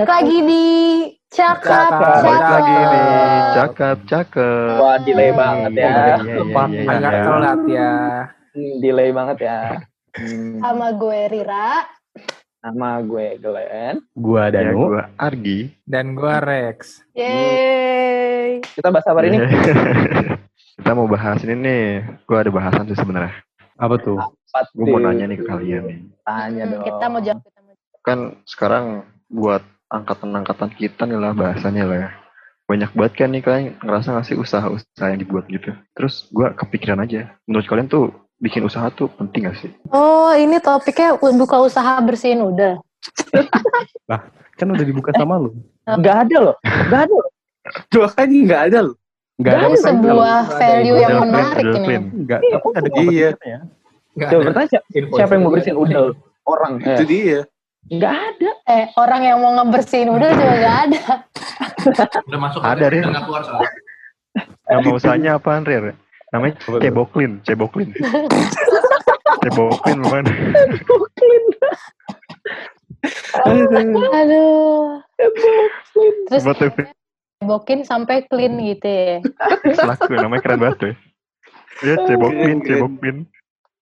Balik lagi di Cakap Cakap. Balik lagi nih, cakep, cakep. Wah, delay banget ya. Iya, iya, iya, iya, Agak telat ya. Hmm, delay banget ya. Hmm, Sama gue Rira. nama gue Glenn. Ya, Danu. gua Argi. Dan gua Rex. Yeay. Kita bahas apa hari ini? Kita mau bahas ini nih. Gua ada bahasan sih sebenarnya. Apa tuh? Gue mau nanya nih ke kalian nih. Tanya Hmm, dong. kita mau jawab. Kita mau jawab. Kan sekarang buat angkatan-angkatan kita nih lah bahasanya lah ya. Banyak banget kan nih kalian ngerasa nggak sih usaha-usaha yang dibuat gitu. Terus gua kepikiran aja. Menurut kalian tuh bikin usaha tuh penting gak sih? Oh, ini topiknya buka usaha bersihin udah. Kan udah dibuka sama lu. Nggak ada loh. Nggak ada loh. Dua kali nggak ada lu. Nggak Ini sebuah value yang Udah menarik udah ini. clean. Enggak. Iya. Ada Iya. ya. Coba bertanya siapa, yang mau bersihin udel? Orang. Itu Eh, dia. Nggak ada. Eh, orang yang mau ngebersihin udah juga gak ada. Udah masuk Ada, udah nggak keluar soalnya. Nama usahanya apaan, Rir? Namanya Ceboklin, Ceboklin. Ceboklin bukan? Aduh. Terus Buat tuh bokin sampai clean gitu ya. selaku namanya keren banget tuh. Ya, Ceboklin, Ceboklin.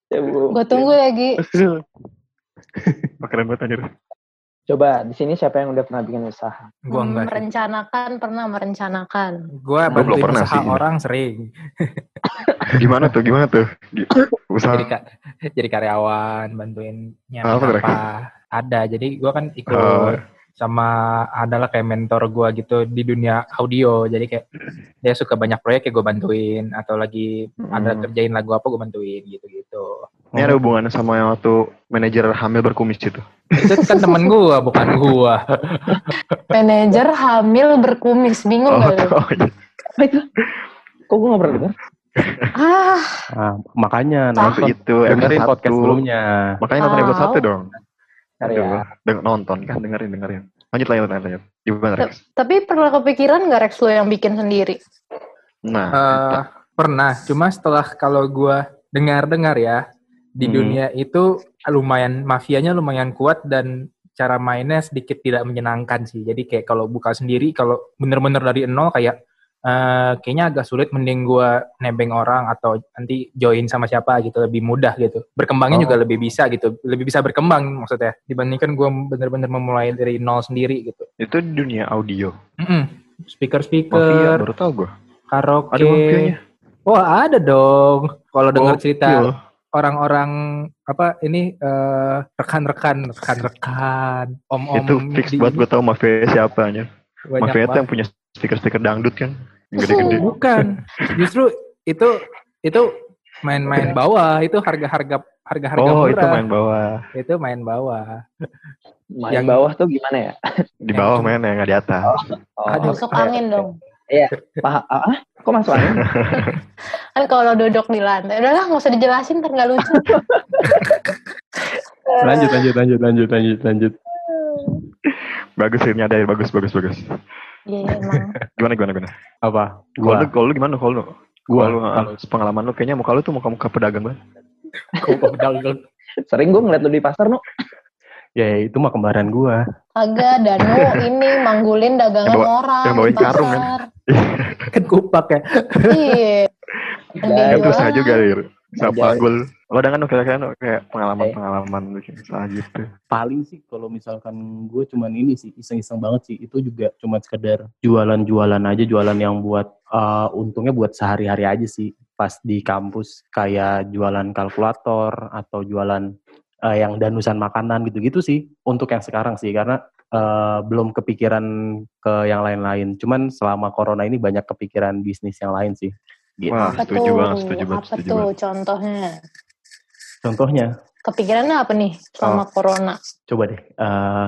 Coba. Gue tunggu lagi. Oh, keren banget anjir. Coba di sini siapa yang udah pernah bikin usaha? Gua enggak. sih. merencanakan, pernah merencanakan. Gua Gua belum pernah usaha sih. orang sering. Gimana tuh? Gimana tuh? Usaha Jadi jadi karyawan, bantuin Apa tuh, Rek? apa. Ada. Jadi gua kan ikut Oh. sama adalah kayak mentor gua gitu di dunia audio. Jadi kayak dia suka banyak proyek ya gue bantuin atau lagi ada Hmm. kerjain lagu apa gue bantuin gitu-gitu. Ini ada hubungannya sama yang waktu manajer hamil berkumis itu. Itu kan temen gua, bukan gua. Manajer hamil berkumis, bingung Oh, gak oh, iya. Apa itu? Kok gue nggak pernah dengar? Ah, Nah, makanya nonton itu dengerin episode podcast satu. sebelumnya. Makanya nonton episode satu dong. Ya. deng- nonton kan dengerin dengerin. Lanjut lanjut lanjut. lanjut. Gimana Rex? tapi pernah kepikiran gak Rex lo yang bikin sendiri? Nah, Eh, pernah, cuma setelah kalau gua dengar-dengar ya di Hmm. dunia itu lumayan mafianya lumayan kuat dan cara mainnya sedikit tidak menyenangkan sih. Jadi kayak kalau buka sendiri, kalau bener-bener dari nol kayak eh, kayaknya agak sulit mending gua nebeng orang atau nanti join sama siapa gitu lebih mudah gitu. Berkembangnya Oh. juga lebih bisa gitu, lebih bisa berkembang maksudnya dibandingkan gua bener-bener memulai dari nol sendiri gitu. itu dunia audio. Mm-mm. Mafia Speaker-speaker, baru tau gue. karaoke. Ada mafianya. Wah ada dong. Kalau dengar Gokil. cerita orang-orang apa ini eh, rekan-rekan, rekan-rekan, om-om itu fix di- buat gue tau mafia siapa aja. Mafia yang punya speaker-speaker dangdut kan. Yang gede-gede. Bukan, justru itu itu main-main bawah, itu harga-harga harga-harga Oh, murah. itu main bawah. Itu main bawah. Main Yang- bawah tuh gimana ya? Di bawah main ya, nggak di atas. Oh, Aduh. Masuk angin oke. Dong. Paham? Ah, ah, kok masuk angin? Kan kalau duduk di lantai, udahlah nggak usah dijelasin, ntar nggak lucu. Lanjut, lanjut, lanjut, lanjut, lanjut, lanjut. bagus ini ada bagus bagus bagus. Iya, iya, emang. Gimana gimana gimana? Apa? Kalau Gua, lu, kalau lu gimana kalau lu? gua, Kalau lu, kalau ah, pengalaman lu kayaknya muka lu tuh muka-muka pedagang banget. Sering gue ngeliat lu di pasar, no. ya itu mah kembaran gua. Agak, Danu ini manggulin dagangan Yang bawa- orang. yang bawain di karung, kan? Kan kupak ya. Iya. Itu jualan. juga, Lir. Ajaib. panggul. Lo lu kira-kira kayak pengalaman-pengalaman bikin usaha gitu. Paling sih kalau misalkan gue cuman ini sih iseng-iseng banget sih. Itu juga cuma sekedar jualan-jualan aja, jualan yang buat eh, untungnya buat sehari-hari aja sih. Pas di kampus kayak jualan kalkulator atau jualan eh, yang danusan makanan gitu-gitu sih. Untuk yang sekarang sih karena eh, belum kepikiran ke yang lain-lain. Cuman selama corona ini banyak kepikiran bisnis yang lain sih. Gitu. Wah, Apa setuju tuh? banget, setuju banget, Apa setuju tuh banget. contohnya? Contohnya Kepikirannya apa nih selama Oh. corona? coba deh eh,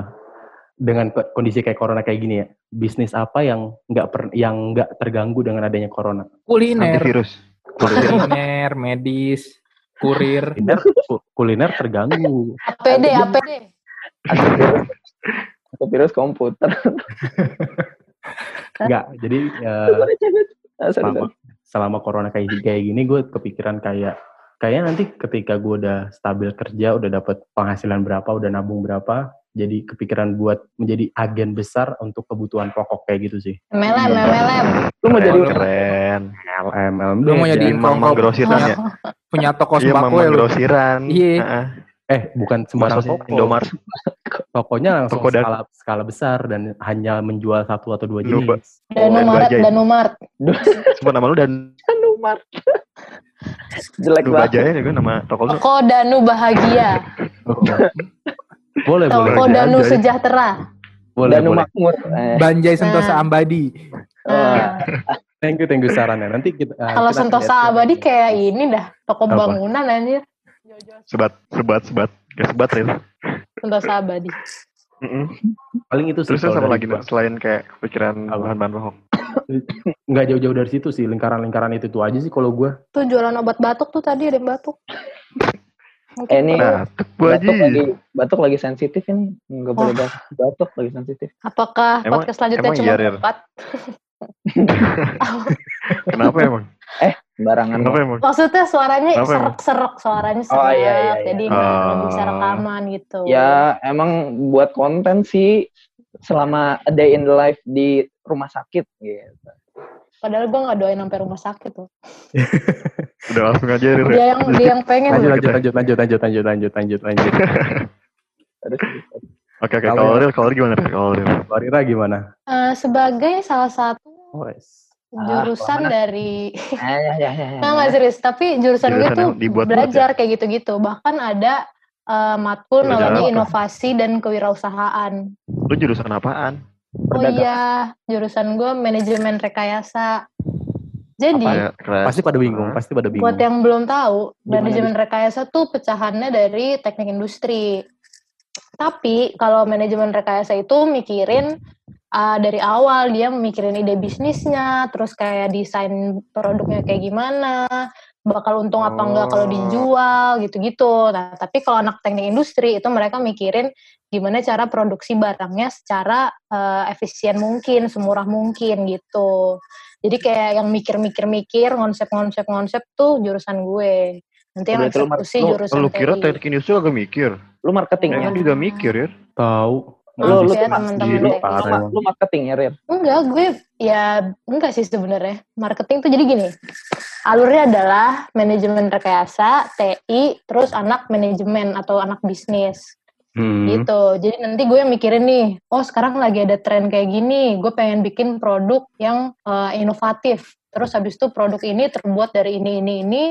dengan ko- kondisi kayak corona kayak gini ya bisnis apa yang nggak per- yang nggak terganggu dengan adanya corona Kuliner, Antivirus. kuliner, medis, kurir. kuliner ku- kuliner terganggu APD, APD. Atau virus komputer. nggak jadi sorry, selama sorry. selama corona kayak kayak gini gue kepikiran kayak kayaknya nanti ketika gue udah stabil kerja udah dapet penghasilan berapa udah nabung berapa jadi kepikiran buat menjadi agen besar untuk kebutuhan pokok kayak gitu sih. MLM, MLM. Lu mau jadi keren. LM, LM. Lu mau jadi Imang Kongkong. grosiran ya? Punya toko Iya, sembako ya lu. grosiran. Iya. Eh, bukan sembarang Maksudnya toko. Indomaret. Tokonya langsung Toko dan- skala, skala besar dan hanya menjual satu atau dua Lupa. jenis. Danumaret, Bajai. Danumaret. Sebut nama lu dan jelek lu banget. bajanya juga nama toko lu. Toko Danu Bahagia. boleh, boleh. Toko Bajai Danu aja. Sejahtera. Boleh, Danu boleh. Makmur. Eh, Banjai Sentosa Nah. Ambadi. Nah, Thank you, thank you sarannya. Nanti kita eh, kalau Sentosa Abadi kayak ini dah, toko Apa? bangunan anjir. Sebat, sebat, sebat. Kayak sebat, Ril. Sentosa Abadi. Paling itu sih. Terus sama lagi. Nak, selain kayak kepikiran Apa? bahan-bahan pokok. nggak jauh-jauh dari situ sih lingkaran-lingkaran itu tuh aja sih kalau gue Tuh jualan obat batuk tuh tadi ada yang batuk. Mungkin Eh, ini Nah, batuk Haji. lagi batuk lagi sensitif ini. Enggak boleh bahas batuk lagi sensitif. apakah Emang- podcast selanjutnya emang cuma iya? Kenapa emang? Barangan. Kenapa emang? Maksudnya suaranya serak-serak, suaranya serak. Oh, iya, iya, iya. Jadi uh, bisa rekaman gitu. Ya, emang buat konten sih selama a day in the life di rumah sakit gitu. Padahal gue gak doain sampai rumah sakit tuh. Udah langsung aja ya. Dia ya. yang, dia yang pengen. Lanjut, lanjut, lanjut, lanjut, lanjut, lanjut, lanjut, lanjut. Oke, oke. Kalau Ril, kalau gimana? Kalau Ril. Kalau gimana? Uh, sebagai salah satu oh, jurusan ke mana? dari Ah, ya ya ya. ya. Nah, nggak serius, tapi jurusan, gue Jurusan tuh yang dibuat-buat belajar kayak gitu-gitu. Bahkan ada eh, matkul namanya inovasi dan kewirausahaan. Lu jurusan apaan? Oh iya, jurusan gue manajemen rekayasa. Jadi, keren. pasti pada bingung pasti pada bingung buat yang belum tahu, Gimana manajemen rekayasa tuh pecahannya dari teknik industri. Tapi kalau manajemen rekayasa itu mikirin uh, dari awal dia mikirin ide bisnisnya, terus kayak desain produknya kayak gimana, bakal untung apa enggak kalau Oh. dijual gitu-gitu. Nah, tapi kalau anak teknik industri itu mereka mikirin gimana cara produksi barangnya secara uh, efisien mungkin, semurah mungkin gitu. Jadi kayak yang mikir-mikir-mikir konsep-konsep-konsep tuh jurusan gue. Nanti yang eksekusi Lu, jurusan lu kira teknik industri agak mikir? Lu marketing Ya ya? kan juga mikir ya. tahu Lu- lu ya teman-teman. Lu, ma- lu marketing ya, Ril? Enggak, gue ya enggak sih sebenarnya. Marketing tuh jadi gini. Alurnya adalah manajemen rekayasa, TI, terus anak manajemen atau anak bisnis Hmm. gitu. Jadi nanti gue yang mikirin nih, oh sekarang lagi ada tren kayak gini, gue pengen bikin produk yang eh, inovatif. Terus habis itu produk ini terbuat dari ini ini ini,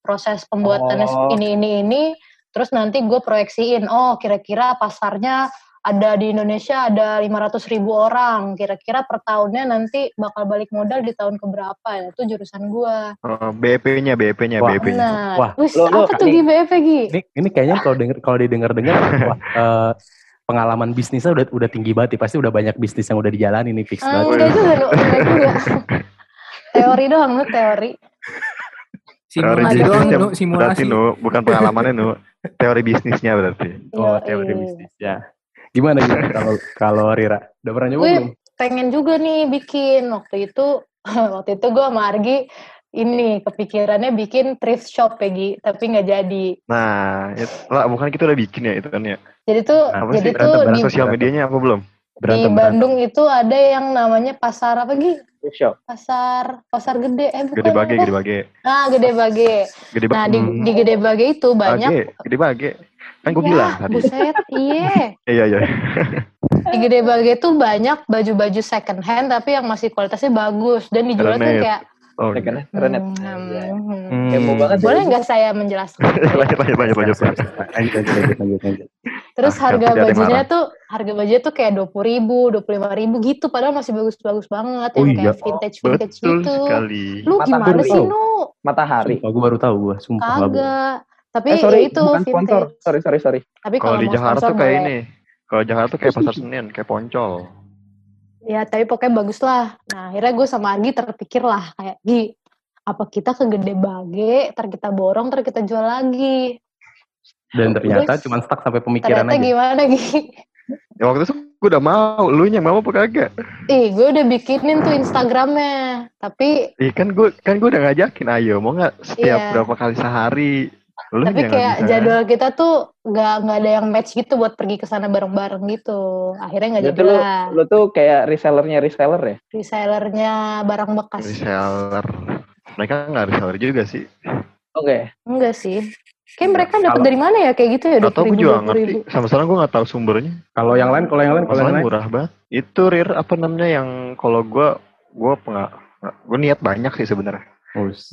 proses pembuatannya Oh. ini ini ini, terus nanti gue proyeksiin, oh kira-kira pasarnya ada di Indonesia ada 500 ribu orang, kira-kira per tahunnya nanti bakal balik modal di tahun keberapa ya? Itu jurusan gue. Oh, BP-nya, BP-nya, Wah. BP-nya. Nah, Wah, wis, lo- lo- apa tuh di BP Gi? ini ini kayaknya kalau denger kalau didengar dengar wah eh, pengalaman bisnisnya udah udah tinggi banget nih. pasti udah banyak bisnis yang udah dijalani nih fix Ah, banget enggak juga, enggak juga. teori doang, Nu, teori. Teori Simulasi doang, berarti, simulasi. Nu. Bukan pengalamannya, Nu. Teori bisnisnya berarti. oh teori bisnis ya gimana gitu kalau kalau Rira udah pernah nyoba belum pengen juga nih bikin. Waktu itu, waktu itu gue sama Argi ini kepikirannya bikin thrift shop ya, Gi. Tapi nggak jadi. Nah, itu, lah, bukan kita udah bikin ya itu kan ya. Jadi tuh, Apa jadi sih? tuh Berantem, di, berantem. Sosial medianya apa belum? di berantem berantem. Bandung itu ada yang namanya pasar apa, Gi? Thrift shop. Pasar, pasar gede. Eh, bukan. Gede bage, apa? gede bage. Ah, gede bage. Gede bage. Nah, di, di gede bage itu banyak. Bage, gede bage. Kan gue Ya, bilang tadi. Buset, iya. Iya, iya. Di Gede Bage tuh banyak baju-baju second hand tapi yang masih kualitasnya bagus dan dijual tuh kayak Oh, Ya kan? Keren ya? hmm, Iya. hmm. Kepo banget ya. boleh nggak saya menjelaskan? lanjut, lanjut, lanjut, lanjut. Lanjut, lanjut, lanjut, lanjut. Terus Ah, harga bajunya tuh harga bajunya tuh kayak dua puluh ribu, dua puluh lima ribu gitu, padahal masih bagus-bagus banget Oh yang iya. kayak vintage vintage Betul gitu. sekali. Lu gimana Matahari. sih nu? Matahari. Sumpah, gue baru tahu gue sumpah. Kagak. Tapi Eh sorry, itu bukan sponsor. vintage. Sorry, sorry, sorry. Tapi Kalau di Jakarta tuh kayak ini. Kalau Jakarta tuh kayak pasar Senin, kayak Poncol. Ya tapi pokoknya bagus lah. Nah akhirnya gue sama Argi terpikir lah kayak Gi, apa kita ke Gede Bage, ntar kita borong, ntar kita jual lagi. Dan ternyata Terus, cuma stuck sampai pemikiran Ternyata aja. gimana Gi? Ya waktu itu gue udah mau, lu yang mau apa kagak? Ih, gue udah bikinin tuh Instagramnya. Tapi Iya kan gue kan gue udah ngajakin ayo mau nggak setiap Iya. berapa kali sehari Lu Tapi kayak bisa. jadwal kita tuh nggak nggak ada yang match gitu buat pergi ke sana bareng-bareng gitu. Akhirnya nggak jadi lu, lah. lu tuh kayak resellernya reseller ya? Resellernya barang bekas. reseller. Mereka nggak reseller juga sih. Oke. Enggak sih. Kayak mereka dapat dari mana ya kayak gitu ya? Atau gue 20.000, juga 20.000. ngerti. Sama sekarang gue nggak tahu sumbernya. Kalau yang lain, kalau yang lain, kalau yang lain. murah banget. Itu rir apa namanya yang kalau gue gue pengak gue niat banyak sih sebenarnya.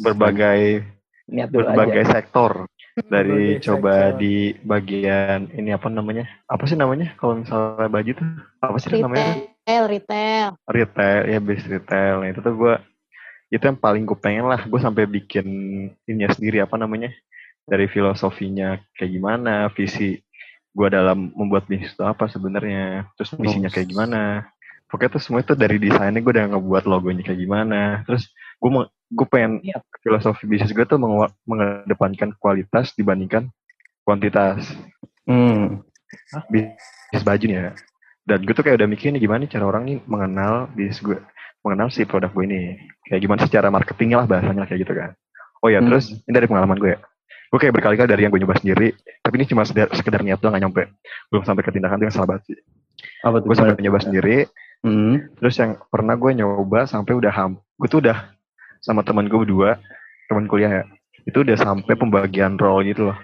Berbagai Niat dulu berbagai aja. sektor. Dari Berbagai coba sektor. di bagian ini apa namanya? Apa sih namanya? Kalau misalnya baju tuh apa sih namanya? Retail, retail. retail ya base retail nah, itu tuh gue itu yang paling gue pengen lah gue sampai bikin ini sendiri apa namanya dari filosofinya kayak gimana visi gue dalam membuat bisnis itu apa sebenarnya terus misinya kayak gimana pokoknya tuh semua itu dari desainnya gue udah ngebuat logonya kayak gimana terus gue mau gue pengen Iya. filosofi bisnis gue tuh mengedepankan kualitas dibandingkan kuantitas Hmm. bisnis baju nih ya. Dan gue tuh kayak udah mikir nih gimana nih cara orang nih mengenal bisnis gue, mengenal si produk gue ini. Kayak gimana sih cara marketingnya lah bahasanya lah kayak gitu kan. Oh ya Hmm. terus ini dari pengalaman gue ya. Gue kayak berkali-kali dari yang gue nyoba sendiri, tapi ini cuma sekedar, sekedar niat doang gak nyampe. Belum sampai ke tindakan itu yang salah banget sih. Apa tuh? Gue sampai nyoba sendiri, Hmm. terus yang pernah gue nyoba sampai udah ham. Gue tuh udah sama teman gue berdua, teman kuliah ya. Itu udah sampai pembagian role gitu loh.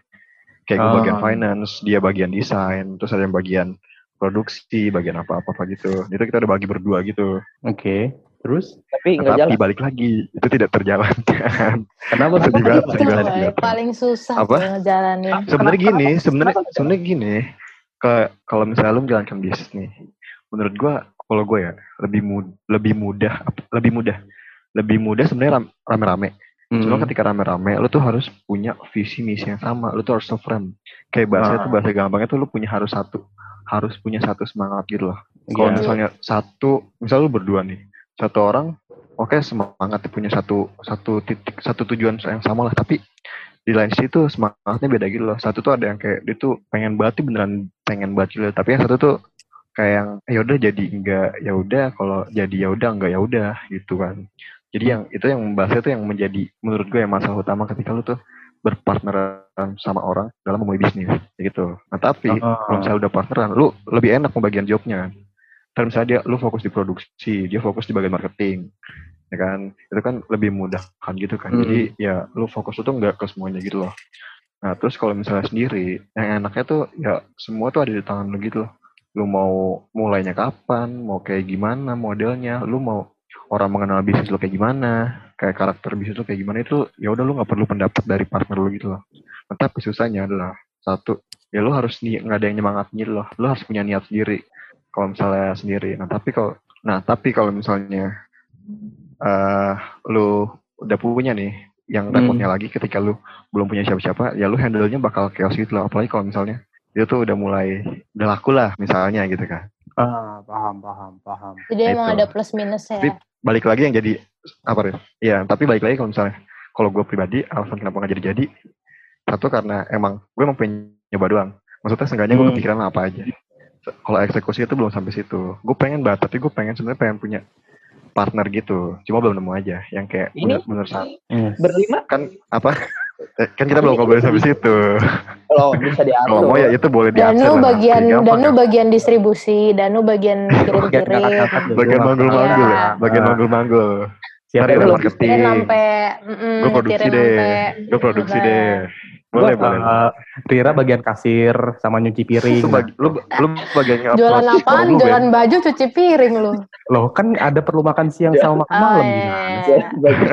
Kayak gue Oh. bagian finance, dia bagian desain, terus ada yang bagian produksi, bagian apa-apa apa gitu. Itu kita udah bagi berdua gitu. Oke. Terus? Tapi nggak Tapi jalan. balik lagi, itu tidak terjalankan. Kenapa? Sedih banget, Itu sedih banget, banget. paling susah Apa? ngejalanin. Sebenarnya gini, sebenarnya sebenarnya gini. Ke kalau misalnya lu menjalankan bisnis nih, menurut gua kalau gue ya lebih mudah, lebih mudah, lebih mudah, lebih mudah sebenarnya ram- rame-rame. Hmm. Cuma ketika rame-rame, lu tuh harus punya visi misi yang sama. Lu tuh harus frame. Kayak bahasa Ah. tuh bahasa gampangnya tuh lu punya harus satu, harus punya satu semangat gitu loh. Kalau Iya. misalnya satu, misal lu berdua nih, satu orang, oke semangat punya satu satu titik, satu tujuan yang sama lah. Tapi di lain situ semangatnya beda gitu loh. Satu tuh ada yang kayak dia tuh pengen banget, tuh beneran pengen banget gitu. loh. Tapi yang satu tuh kayak yang ya udah jadi enggak ya udah kalau jadi ya udah enggak ya udah gitu kan jadi yang itu yang membahasnya tuh yang menjadi menurut gue yang masalah utama ketika lu tuh berpartneran sama orang dalam memulai bisnis gitu. Nah tapi Ah. kalau misalnya udah partneran lu lebih enak pembagian jobnya kan. Misalnya dia lu fokus di produksi dia fokus di bagian marketing ya kan. Itu kan lebih mudah kan gitu kan. Hmm. jadi ya lu fokus itu enggak ke semuanya gitu loh. Nah terus kalau misalnya sendiri yang enaknya tuh ya semua tuh ada di tangan lu gitu loh. Lu mau mulainya kapan, mau kayak gimana modelnya, lu mau orang mengenal bisnis lu kayak gimana, kayak karakter bisnis lu kayak gimana itu ya udah lu nggak perlu pendapat dari partner lu gitu loh. Nah, Tapi susahnya adalah satu, ya lu harus nggak ada yang nyemangatin loh, lu harus punya niat sendiri. Kalau misalnya sendiri, nah tapi kalau nah tapi kalau misalnya eh lu udah punya nih yang Hmm. repotnya lagi ketika lu belum punya siapa-siapa, ya lu handle-nya bakal chaos gitu loh. Apalagi kalau misalnya itu tuh udah mulai udah laku lah misalnya gitu kan. Ah, paham, paham, paham. Jadi Nah, emang itu. ada plus minus ya. Balik lagi yang jadi apa ya? Iya, tapi balik lagi kalau misalnya kalau gue pribadi alasan kenapa nggak jadi jadi satu karena emang gue emang pengen nyoba doang. Maksudnya seenggaknya gue Hmm. kepikiran apa aja. Kalau eksekusi itu belum sampai situ. Gue pengen banget, tapi gue pengen sebenarnya pengen punya partner gitu. Cuma belum nemu aja yang kayak Ini- bener-bener saat. Berlima kan apa? Eh, kan kita belum ngobrolin sampai situ. kalau bisa Kalau diatur. mau ya itu boleh diatur Danu bagian Danu kan? bagian distribusi, Danu bagian kirim-kirim. bagian manggul-manggul ya, Iya. bagian Ah. manggul-manggul. Siap Ntar ya, ada Bang? marketing. Sampai mm, Gue produksi deh. Gue produksi deh. Boleh, Gua, boleh. eh, Rira bagian kasir sama nyuci piring. Lu, bagi, lu, lu bagian apa? Jualan apaan? Lu? Jualan baju cuci piring lu. Loh, kan ada perlu makan siang Ya. sama makan Oh, malam iya. gimana? Ya, bagus.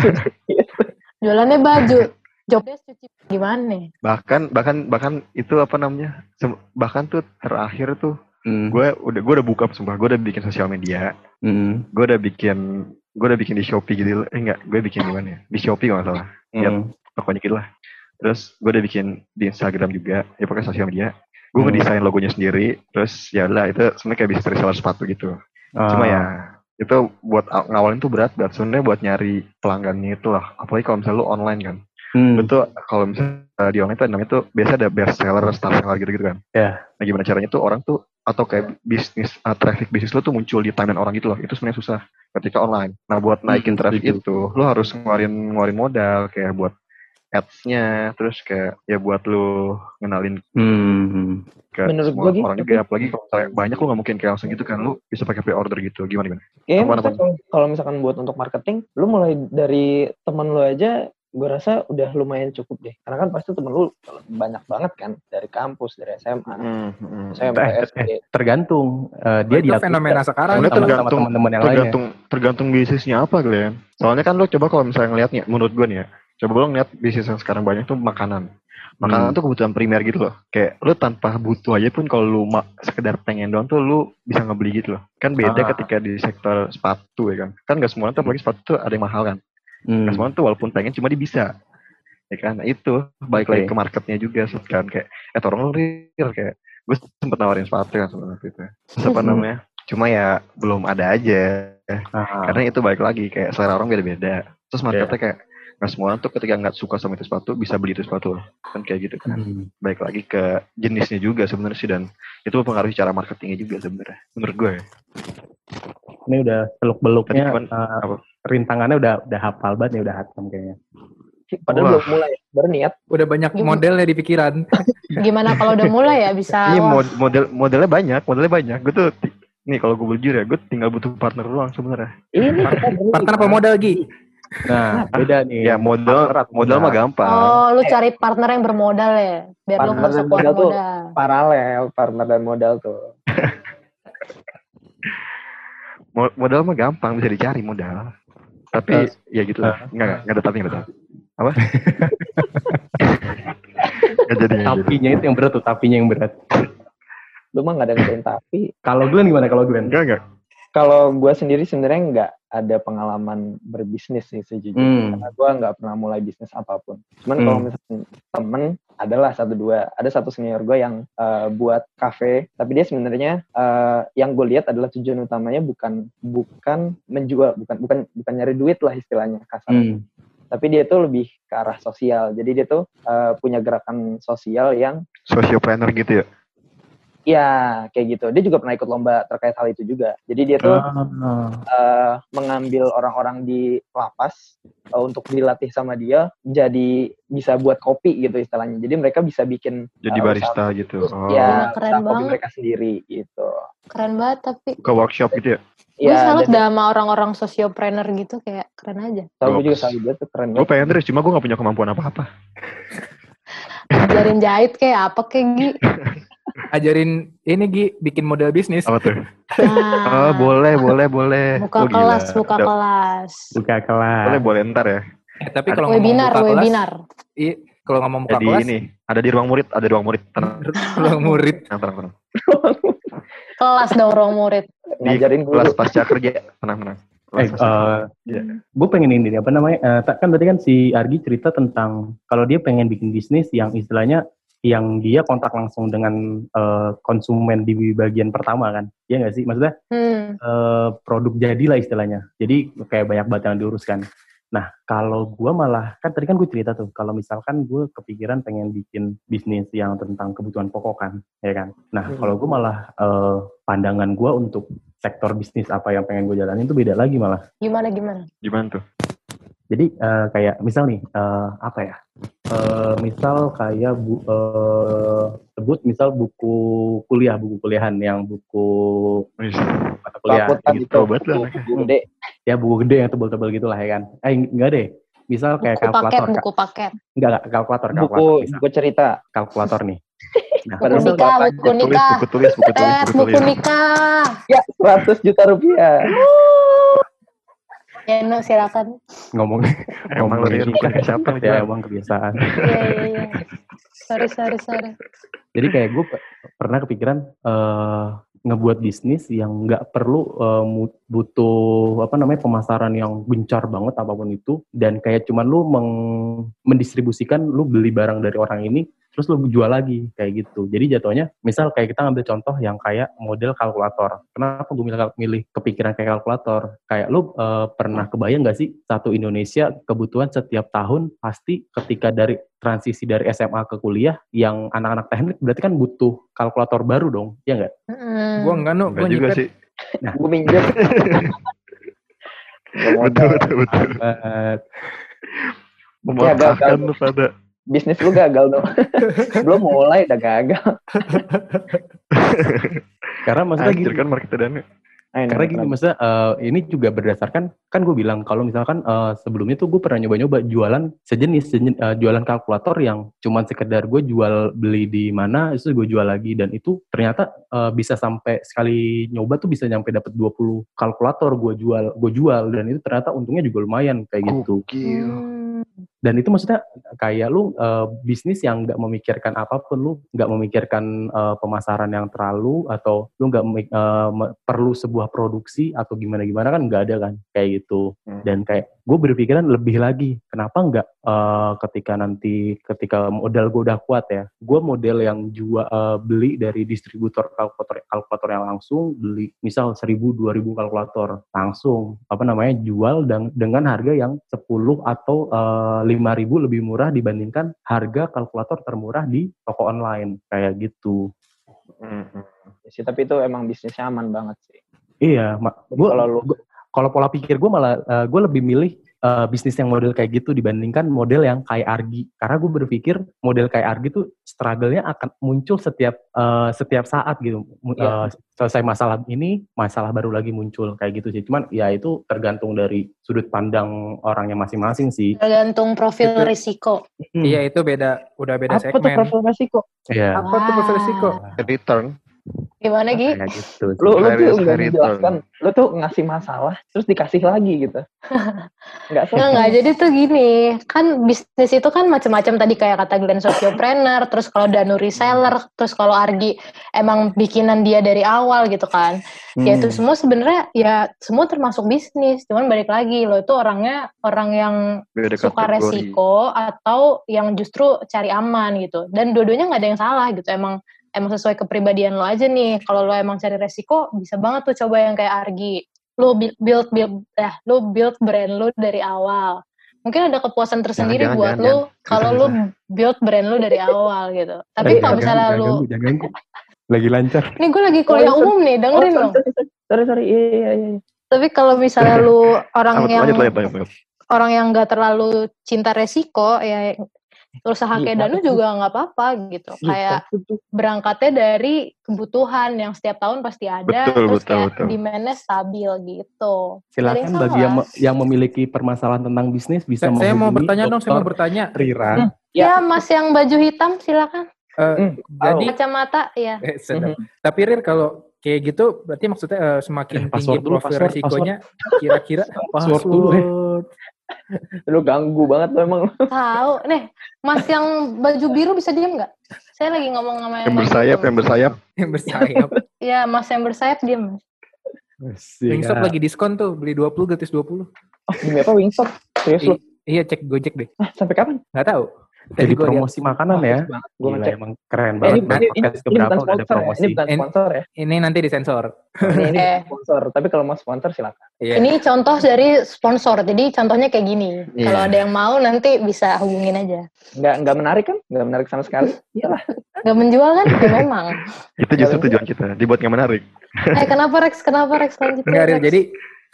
Jualannya baju. Jobnya cuci gimana? Bahkan bahkan bahkan itu apa namanya? Bahkan tuh terakhir tuh Hmm. gue udah gue udah buka sumpah gue udah bikin sosial media Hmm. gue udah bikin gue udah bikin di shopee gitu eh enggak gue bikin di mana ya di shopee kalau nggak salah Iya. Hmm. pokoknya gitu lah terus gue udah bikin di instagram juga ya pokoknya sosial media gue Hmm. ngedesain logonya sendiri terus ya lah itu sebenarnya kayak bisnis reseller sepatu gitu cuma Ah. ya itu buat aw- ngawalin tuh berat berat sebenarnya buat nyari pelanggannya itu lah apalagi kalau misalnya lu online kan Hmm. tuh kalau misalnya di online tuh namanya tuh biasa ada best seller star seller gitu gitu kan Ya. nah gimana caranya tuh orang tuh atau kayak bisnis uh, traffic bisnis lu tuh muncul di timeline orang gitu loh itu sebenarnya susah ketika online nah buat naikin Hmm, traffic setuju. itu lu harus ngeluarin ngeluarin modal kayak buat ads-nya, terus kayak ya buat lu ngenalin Hmm. ke Menurut semua gitu. orang juga. Apalagi kalau misalnya banyak lu nggak mungkin kayak langsung gitu kan, lu bisa pakai pre-order gitu. Gimana gimana? Maksudnya kalau- kalau misalkan buat untuk marketing, lu mulai dari temen lu aja, gue rasa udah lumayan cukup deh. Karena kan pasti temen lu banyak banget kan, dari kampus, dari SMA, Hmm, hmm. SMP, Eh, SD. tergantung eh, dia itu dilakukan fenomena sekarang Soalnya sama, sama tergantung- teman-teman yang lainnya. tergantung tergantung bisnisnya apa Glenn. Soalnya kan lu coba kalau misalnya ngeliatnya, menurut gue nih ya, coba lu ngeliat bisnis yang sekarang banyak tuh makanan. Makanan Hmm. tuh kebutuhan primer gitu loh. Kayak lu tanpa butuh aja pun kalau lu sekedar pengen doang tuh lu bisa ngebeli gitu loh. Kan beda Ah. ketika di sektor sepatu ya kan. Kan gak semuanya tuh apalagi sepatu tuh ada yang mahal kan. Hmm. Semuanya tuh walaupun pengen cuma dia bisa. Ya kan, nah, itu balik lagi Oke. ke marketnya juga kan kayak eh tolong lu real kayak gue sempet nawarin sepatu kan sebenarnya itu. Apa Hmm. namanya? Cuma ya belum ada aja. Ah. Karena itu balik lagi kayak selera orang beda-beda. Terus marketnya kayak nggak semua orang tuh ketika nggak suka sama itu sepatu bisa beli itu sepatu kan kayak gitu kan. Hmm. Baik lagi ke jenisnya juga sebenarnya sih dan itu mempengaruhi cara marketingnya juga sebenarnya. Menurut gue. ya. Ini udah seluk beluknya apa? Rintangannya udah udah hafal banget nih udah hatam kayaknya. Padahal Wah. belum mulai, baru niat. udah banyak Gimana? modelnya di pikiran Gimana kalau udah mulai ya bisa mod- model modelnya banyak, modelnya banyak. Gue tuh nih kalau gue jujur ya, gue tinggal butuh partner doang sebenarnya. Ini partner apa modal Gi Nah, beda nih. Ya modal modal mah gampang. Oh, lu cari partner yang bermodal ya, biar lu Partner nggak dan sekuat modal tuh modal. Paralel, partner dan modal tuh. Mo- Modal mah gampang bisa dicari modal. Tapi ya gitu lah. Enggak, enggak, enggak ada tapi, enggak ada tapi. Apa? Enggak jadi, enggak jadi. Tapinya itu yang berat tuh, tapinya yang berat. Lu mah nggak ada ngerjain tapi. Kalau Glenn gimana kalau Glenn? Enggak, enggak. Kalau gue sendiri sebenarnya nggak ada pengalaman berbisnis sih sejujurnya. Hmm. Karena gue nggak pernah mulai bisnis apa pun. Cuman Hmm. kalau misalnya temen adalah satu dua. Ada satu senior gue yang eh, buat kafe, tapi dia sebenarnya eh, yang gue lihat adalah tujuan utamanya bukan bukan menjual, bukan bukan bukan nyari duit lah istilahnya kasar. Hmm. Tapi dia tuh lebih ke arah sosial. Jadi dia tuh eh, punya gerakan sosial yang Sociopreneur gitu ya. Ya kayak gitu. Dia juga pernah ikut lomba terkait hal itu juga. Jadi dia tuh Ah. eh, mengambil orang-orang di lapas eh, untuk dilatih sama dia jadi bisa buat kopi gitu istilahnya. Jadi mereka bisa bikin Jadi eh, barista usaha- gitu. us- Oh. ya Keren usaha kopi mereka sendiri gitu. Keren banget tapi Ke workshop gitu ya. gue Ya, salut dan dah sama orang-orang sosiopreneur gitu kayak keren aja. tahu gue juga salut dia tuh keren Gue pengen terus, cuma gue gak punya kemampuan apa-apa. Ajarin jahit kayak apa kayak Gi. ajarin ini Gi bikin model bisnis Apa tuh? Nah, Oh, boleh, boleh, boleh. buka Oh, gila. kelas, buka Udah- kelas. Buka kelas. Boleh, boleh ntar ya. Eh, tapi kalau ngomong Webinar, buka kelas webinar. iya kalau ngomong buka Jadi kelas ini, ada di ruang murid, ada di ruang murid. Tenang, ruang murid tenang, tenang. tenang. Kelas dong ruang murid. Di Ngajarin guru. kelas pasca kerja. Tenang, tenang. Eh, eh, Iya. gue pengen ini nih, apa namanya? eh, tak- kan berarti kan si Argi cerita tentang kalau dia pengen bikin bisnis yang istilahnya yang dia kontak langsung dengan eh, konsumen di bagian pertama kan, Iya nggak sih? Maksudnya Hmm. eh, produk jadilah istilahnya. Jadi kayak banyak banget yang diuruskan. Nah, kalau gue malah, kan tadi kan gue cerita tuh, kalau misalkan gue kepikiran pengen bikin bisnis yang tentang kebutuhan pokok kan, ya kan. Nah, Hmm. kalau gue malah eh, pandangan gue untuk sektor bisnis apa yang pengen gue jalanin itu beda lagi malah. Gimana gimana? Gimana tuh? Jadi eh, kayak misal nih, eh, apa ya? Eh, misal kayak bu, eh, sebut misal buku kuliah, buku kuliahan yang buku mata kuliah gitu. Buku- buku gede. ya buku gede yang tebel-tebel gitu lah ya kan eh enggak deh misal kayak Buku paket, kalkulator Kak. buku paket. enggak enggak kalkulator Buku kalkulator misal. buku cerita. kalkulator nih nah Padahal Buku misal nikah, bapak buku Buku tulis, nikah. buku tulis, buku tulis, Tes buku buku tulis. nikah. Ya 100 juta rupiah. Ya, no, silakan. ngomong Emang lu bukan siapa nih, ya Bang? emang kebiasaan Iya, iya, iya. Sorry, sorry, sorry. jadi kayak gue pernah kepikiran eh ngebuat bisnis yang nggak perlu eh, mu- butuh apa namanya pemasaran yang gencar banget apa pun itu dan kayak cuman lu meng- mendistribusikan lu beli barang dari orang ini terus lu jual lagi kayak gitu jadi jatuhnya misal kayak kita ngambil contoh yang kayak model kalkulator kenapa gue milih, milih kepikiran kayak kalkulator kayak lu eh, pernah kebayang nggak sih satu Indonesia kebutuhan setiap tahun pasti ketika dari transisi dari SMA ke kuliah yang anak-anak teknik berarti kan butuh kalkulator baru dong ya nggak. Gua enggak no, Enggak gua juga sih. Gue minjem. Gak Betul, betul, betul. Mematahkan lu pada. Bisnis lu gagal dong. Belum mulai udah gagal. Karena maksudnya Anjir gini, kan market dana. Ayo, karena gini maksudnya eh, ini juga berdasarkan kan gue bilang kalau misalkan eh, sebelumnya tuh gue pernah nyoba-nyoba jualan sejenis, sejen- eh, jualan kalkulator yang cuman sekedar gue jual beli di mana itu gue jual lagi dan itu ternyata eh, bisa sampai sekali nyoba tuh bisa nyampe dapat 20 kalkulator gue jual gue jual dan itu ternyata untungnya juga lumayan kayak gitu Gokil. Hmm. dan itu maksudnya kayak lu eh, bisnis yang nggak memikirkan apa pun lu nggak memikirkan eh, pemasaran yang terlalu atau lu nggak eh, me- perlu sebuah produksi atau gimana gimana kan nggak ada kan kayak gitu Hmm. dan kayak gue berpikiran lebih lagi kenapa nggak eh, ketika nanti ketika modal gue udah kuat ya gue model yang jual eh, beli dari distributor kalkulator kalkulator yang langsung beli misal 1000 2000 kalkulator langsung apa namanya jual dan dengan harga yang 10 atau eh, 5000 lebih murah dibandingkan harga kalkulator termurah di toko online kayak gitu Hmm, hmm. Ya sih, tapi itu emang bisnisnya aman banget sih. iya mak gue Kalau lu kalau pola pikir gue malah gue lebih milih eh, bisnis yang model kayak gitu dibandingkan model yang kayak Argi karena gue berpikir model kayak Argi tuh struggle-nya akan muncul setiap eh, setiap saat gitu Mu- Iya. eh, selesai masalah ini masalah baru lagi muncul kayak gitu sih cuman ya itu tergantung dari sudut pandang orangnya masing-masing sih Tergantung profil Itu- risiko. Hmm. Iya itu beda, udah beda apa tuh segmen. profil resiko? Iya. Apa tuh profil risiko? Return. Gimana Gi? kayak gitu. Lu lu tuh nggak dijelaskan. Lu tuh ngasih masalah terus dikasih lagi gitu. Nggak Enggak, selesai. enggak. Jadi tuh gini, kan bisnis itu kan macam-macam tadi kayak kata Glenn sociopreneur, terus kalau Danu reseller, terus kalau Argi emang bikinan dia dari awal gitu kan. Ya itu Hmm. semua sebenarnya ya semua termasuk bisnis, cuman balik lagi lo itu orangnya orang yang Beda suka kategori. resiko atau yang justru cari aman gitu. Dan dua-duanya nggak ada yang salah gitu. Emang emang sesuai kepribadian lo aja nih. Kalau lo emang cari resiko, bisa banget tuh coba yang kayak Argi. Lo bi- build build eh lo build brand lo dari awal. Mungkin ada kepuasan tersendiri jangan, buat jangan, lo kalau lo build brand lo dari awal gitu. Tapi Eh, kalau misalnya jangan lo, jangan lagi lancar ini gue lagi kuliah Oh, umum nih, Oh, dengerin sorry, dong. sorry, sorry, sorry, sorry. Iya, iya, iya. Tapi kalau misalnya lu orang yang Lanjut, lanjut, lanjut, lanjut. orang yang nggak terlalu cinta resiko ya usaha kayak Iya, Danu juga nggak apa-apa gitu. Iya, kayak betul. berangkatnya dari kebutuhan yang setiap tahun pasti ada Betul, terus betul, kayak betul. demand-nya stabil gitu. Silakan bagi yang yang memiliki permasalahan tentang bisnis bisa Saya, saya mau bertanya dong, saya mau bertanya. Rira. Ya. ya mas yang baju hitam silakan. Eh, Hmm, jadi, kacamata ya eh, sedap. tapi Rir kalau kayak gitu, berarti maksudnya eh, semakin Eh, tinggi password dulu, profil password, resikonya, kira-kira Password dulu, eh. Lu ganggu banget lu emang. tahu nih mas yang baju biru bisa diem nggak saya lagi ngomong sama Yang baju bersayap, yang bersayap. yang bersayap. ya mas yang bersayap diem Wingstop Iya. lagi diskon tuh, beli 20 gratis 20. Oh, apa Wingstop? Serius lu? Iya, cek Gojek deh. Ah, sampai kapan? Nggak tahu. Jadi gua promosi makanan ya Gue ngecek. emang keren Eh, banget ini, Bang. ini, ini, podcast ini bukan udah ada sponsor ya. promosi Ini bukan sponsor ya. Ini nanti disensor. Ini, ini Eh. sponsor. Tapi kalau mau sponsor silakan. Iya. Ini contoh dari sponsor. Jadi contohnya kayak gini. Iya. Kalau ada yang mau nanti bisa hubungin aja. Nggak, nggak menarik kan? Nggak menarik sama sekali. Iyalah. Gak menjual kan? Ya memang. Itu justru tujuan kita, dibuat nggak menarik. Eh kenapa Rex? Kenapa Rex lanjut? Enggak. Rex? Jadi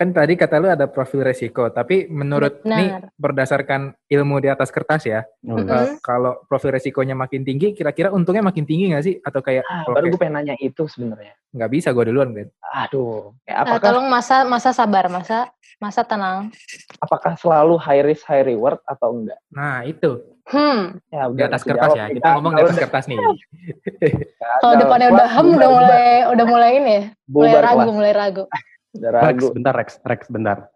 kan tadi kata lu ada profil resiko, tapi menurut Benar. nih berdasarkan ilmu di atas kertas ya, Hmm. Mm-mm. eh, kalau profil resikonya makin tinggi, kira-kira untungnya makin tinggi nggak sih? Atau kayak Ah, kalau baru kayak- gue pengen nanya itu sebenarnya. nggak bisa gue duluan kan? Aduh. Ya, apakah tolong masa masa sabar, masa masa tenang. apakah selalu high risk high reward atau enggak? Nah itu Hmm. Ya, di atas kertas ya. Kita ngomong di Kalau atas kertas nih. Kalau gagal, depannya udah hem udah mulai udah mulai ini ya. Mulai ragu, mulai ragu. Udah Rex, bentar Rex, Rex, bentar.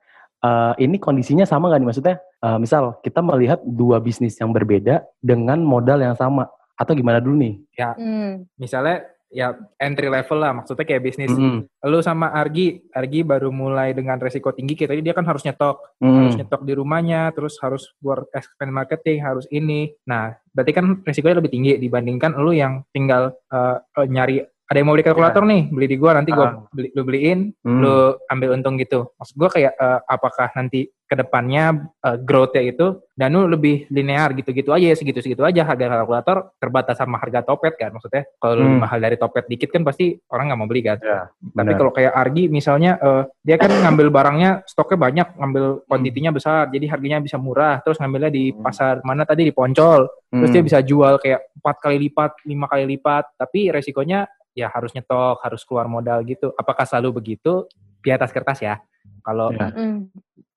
Eh, ini kondisinya sama nggak nih maksudnya? eh, misal kita melihat dua bisnis yang berbeda dengan modal yang sama, atau gimana dulu nih? Hmm. Misalnya ya entry level lah, maksudnya kayak bisnis. Mm, Lu sama Argi, Argi baru mulai dengan resiko tinggi, kayak tadi dia kan harus nyetok. mm. harus nyetok di rumahnya, terus harus buat expense marketing, harus ini. Nah, berarti kan resikonya lebih tinggi dibandingkan lu yang tinggal eh, nyari ada yang mau beli kalkulator nih, beli di gua nanti gua Ah. beli, lu beliin, Hmm. lu ambil untung gitu. Maksud gua kayak eh, apakah nanti ke depannya uh, growth-nya itu Danu lebih linear gitu-gitu aja ya segitu-segitu aja harga kalkulator terbatas sama harga topet kan maksudnya kalau lebih Hmm. mahal dari topet dikit kan pasti orang nggak mau beli kan. Ya, Tapi kalau kayak Argi misalnya eh, dia kan ngambil barangnya stoknya banyak, ngambil kuantitinya besar, jadi harganya bisa murah. Terus ngambilnya di Hmm. pasar mana tadi di Poncol, terus Hmm. dia bisa jual kayak empat kali lipat, lima kali lipat. Tapi resikonya ya harus nyetok, harus keluar modal gitu. Apakah selalu begitu? Di atas kertas ya. Kalau Ya. Mm,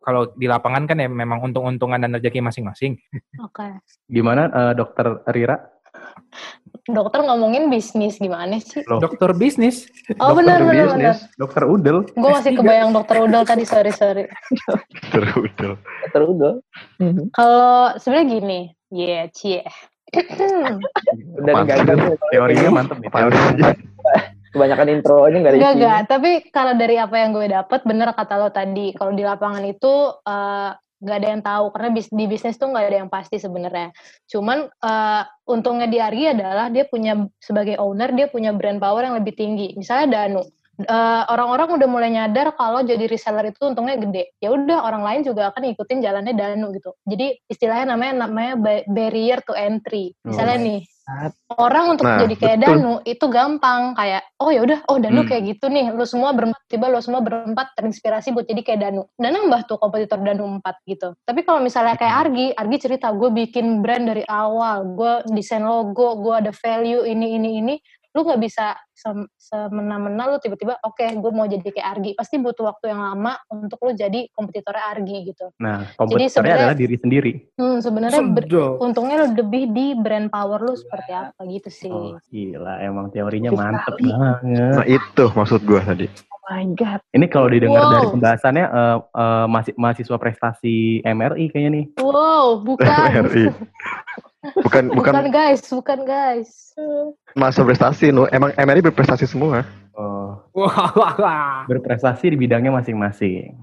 kalau di lapangan kan ya memang untung-untungan dan rezeki masing-masing. Oke. Gimana eh, dokter Rira? Dokter ngomongin bisnis gimana sih? Loh, Dokter bisnis. Oh dokter benar benar benar. bisnis. dokter Udel. Gue masih kebayang dokter Udel tadi sorry sorry. Terus udah. Terus udah. Kalau sebenarnya gini, yeah, cie. Udah Mantap. gagal. Teorinya mantep nih. Teorinya. Kebanyakan intronya nggak ada Enggak, isinya. enggak. Tapi kalau dari apa yang gue dapet, bener kata lo tadi. Kalau di lapangan itu eh, nggak ada yang tahu karena bis- di bisnis tuh nggak ada yang pasti sebenarnya. Cuman eh, untungnya di Argi adalah dia punya sebagai owner dia punya brand power yang lebih tinggi. Misalnya Danu. Eh, orang-orang udah mulai nyadar kalau jadi reseller itu untungnya gede. Ya udah orang lain juga akan ngikutin jalannya Danu gitu. Jadi istilahnya namanya namanya ba- barrier to entry. Misalnya nih orang untuk Nah, jadi kayak betul. Danu itu gampang kayak oh ya udah oh Danu Hmm. kayak gitu nih lu semua berempat tiba lu semua berempat terinspirasi buat jadi kayak Danu dan nambah tuh kompetitor Danu 4 gitu tapi kalau misalnya kayak Hmm. Argi Argi cerita gue bikin brand dari awal gue desain logo gue ada value ini ini ini lu nggak bisa sem- semena-mena lu tiba-tiba oke gue mau jadi kayak Argi pasti butuh waktu yang lama untuk lu jadi kompetitornya Argi gitu Nah, kompetitornya sebenarnya- adalah diri sendiri. hmm, sebenarnya untungnya lebih di brand power lu seperti apa gitu sih Oh, gila. Emang teorinya mantep banget. Nah itu maksud gua tadi. Oh my god. Ini kalau didengar Wow. dari pembahasannya eh, eh, masih mahasiswa prestasi MRI kayaknya nih. Wow, bukan. MRI. Bukan bukan bukan guys, bukan guys. masa prestasi nu. Emang MRI berprestasi semua. Oh, Wah, wah, wah. berprestasi di bidangnya masing-masing.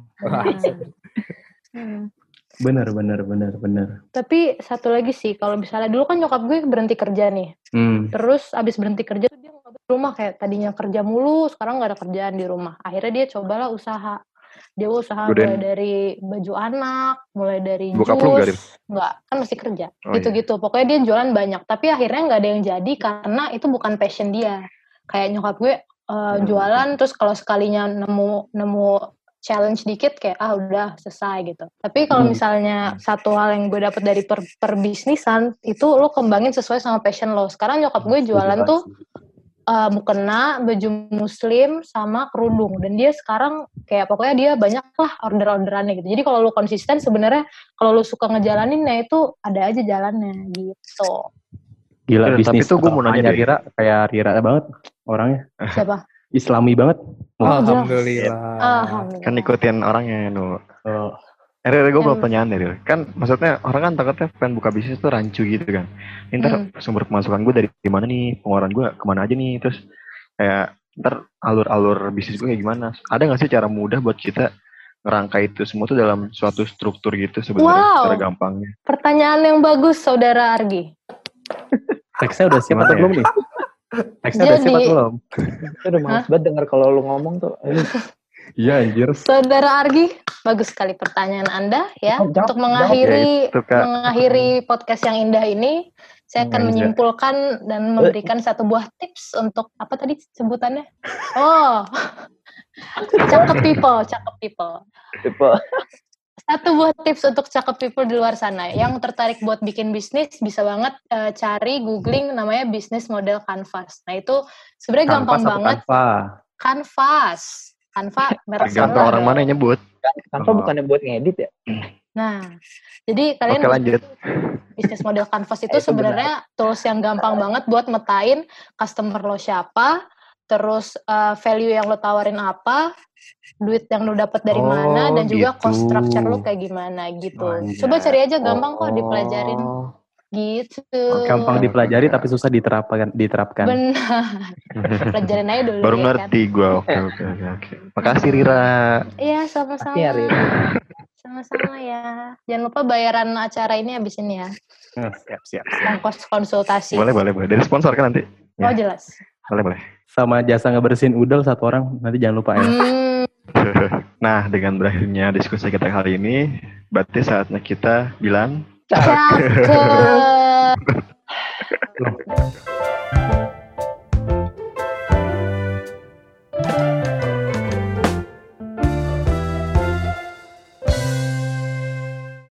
Hmm. Bener, bener, bener, bener. Tapi satu lagi sih, kalau misalnya dulu kan nyokap gue berhenti kerja nih, Hmm. terus abis berhenti kerja tuh dia rumah kayak tadinya kerja mulu, sekarang nggak ada kerjaan di rumah. Akhirnya dia cobalah usaha. Dia usaha Godain. mulai dari baju anak, mulai dari Rin? jus, nggak kan masih kerja, Oh, gitu-gitu. Pokoknya dia jualan banyak, tapi akhirnya nggak ada yang jadi karena itu bukan passion dia. Kayak nyokap gue eh, jualan, terus kalau sekalinya nemu nemu challenge dikit kayak ah udah selesai gitu. Tapi kalau Hmm. misalnya satu hal yang gue dapet dari per, perbisnisan itu lo kembangin sesuai sama passion lo. Sekarang nyokap gue jualan tuh uh, mukena, baju muslim, sama kerudung. Dan dia sekarang kayak pokoknya dia banyak lah order-orderannya gitu. Jadi kalau lu konsisten sebenarnya kalau lu suka ngejalanin ya itu ada aja jalannya gitu. Gila tapi bisnis tuh gua mau nanya deh. Rira kayak Rira banget orangnya. Siapa? Islami banget. Oh. Alhamdulillah. Alhamdulillah. Kan ikutin orangnya nu. Oh, Eh, gue mau pertanyaan deh. Kan maksudnya orang kan takutnya pengen buka bisnis tuh rancu gitu kan. Ini Ntar Hmm. sumber pemasukan gue dari mana nih, pengeluaran gue ke mana aja nih, terus kayak ntar alur-alur bisnis gue kayak gimana. Ada gak sih cara mudah buat kita ngerangkai itu semua tuh dalam suatu struktur gitu sebenarnya Wow. secara gampangnya. Pertanyaan yang bagus saudara Argi. teksnya udah siap atau ya? belum nih? Teksnya udah siap Jadi- atau belum? Udah males banget denger kalau lu ngomong tuh. Iya anjir. Saudara Argi, bagus sekali pertanyaan Anda ya. Jawab, jawab, Untuk mengakhiri Ya itu, Kak. mengakhiri podcast yang indah ini, saya akan Mengajak. menyimpulkan dan memberikan satu buah tips untuk apa tadi sebutannya? Oh, cakep people, cakep people. tipe Satu buah tips untuk cakep people di luar sana. Yang tertarik buat bikin bisnis bisa banget eh, cari googling namanya bisnis model canvas. Nah itu sebenarnya gampang banget. Canva? Canvas, Canva merek Tergantung orang mana yang nyebut. Tanpa Oh. bukannya buat ngedit ya? Nah, jadi kalian Oke lanjut. bisnis model canvas itu Itu benar. sebenarnya tools yang gampang banget buat metain customer lo siapa, terus uh, value yang lo tawarin apa, duit yang lo dapat dari Oh, mana, dan juga cost gitu. structure lo kayak gimana gitu. Anjay. Coba cari aja gampang kok Oh. dipelajarin gitu. Gampang dipelajari tapi susah diterapkan. diterapkan. Benar. Pelajarin aja dulu Baru ya kan. ngerti gue. Oke oke oke oke. Makasih Rira. Iya, sama-sama. Ya, Rira. Sama-sama ya. Jangan lupa bayaran acara ini habis ini ya. Eh, Siap, siap, siap. Ongkos konsultasi. Boleh boleh boleh. Dari sponsor kan nanti. Oh, jelas. Boleh boleh. sama jasa ngebersihin udel satu orang nanti jangan lupa ya. Hmm, Nah, dengan berakhirnya diskusi kita kali ini, berarti saatnya kita bilang cakep.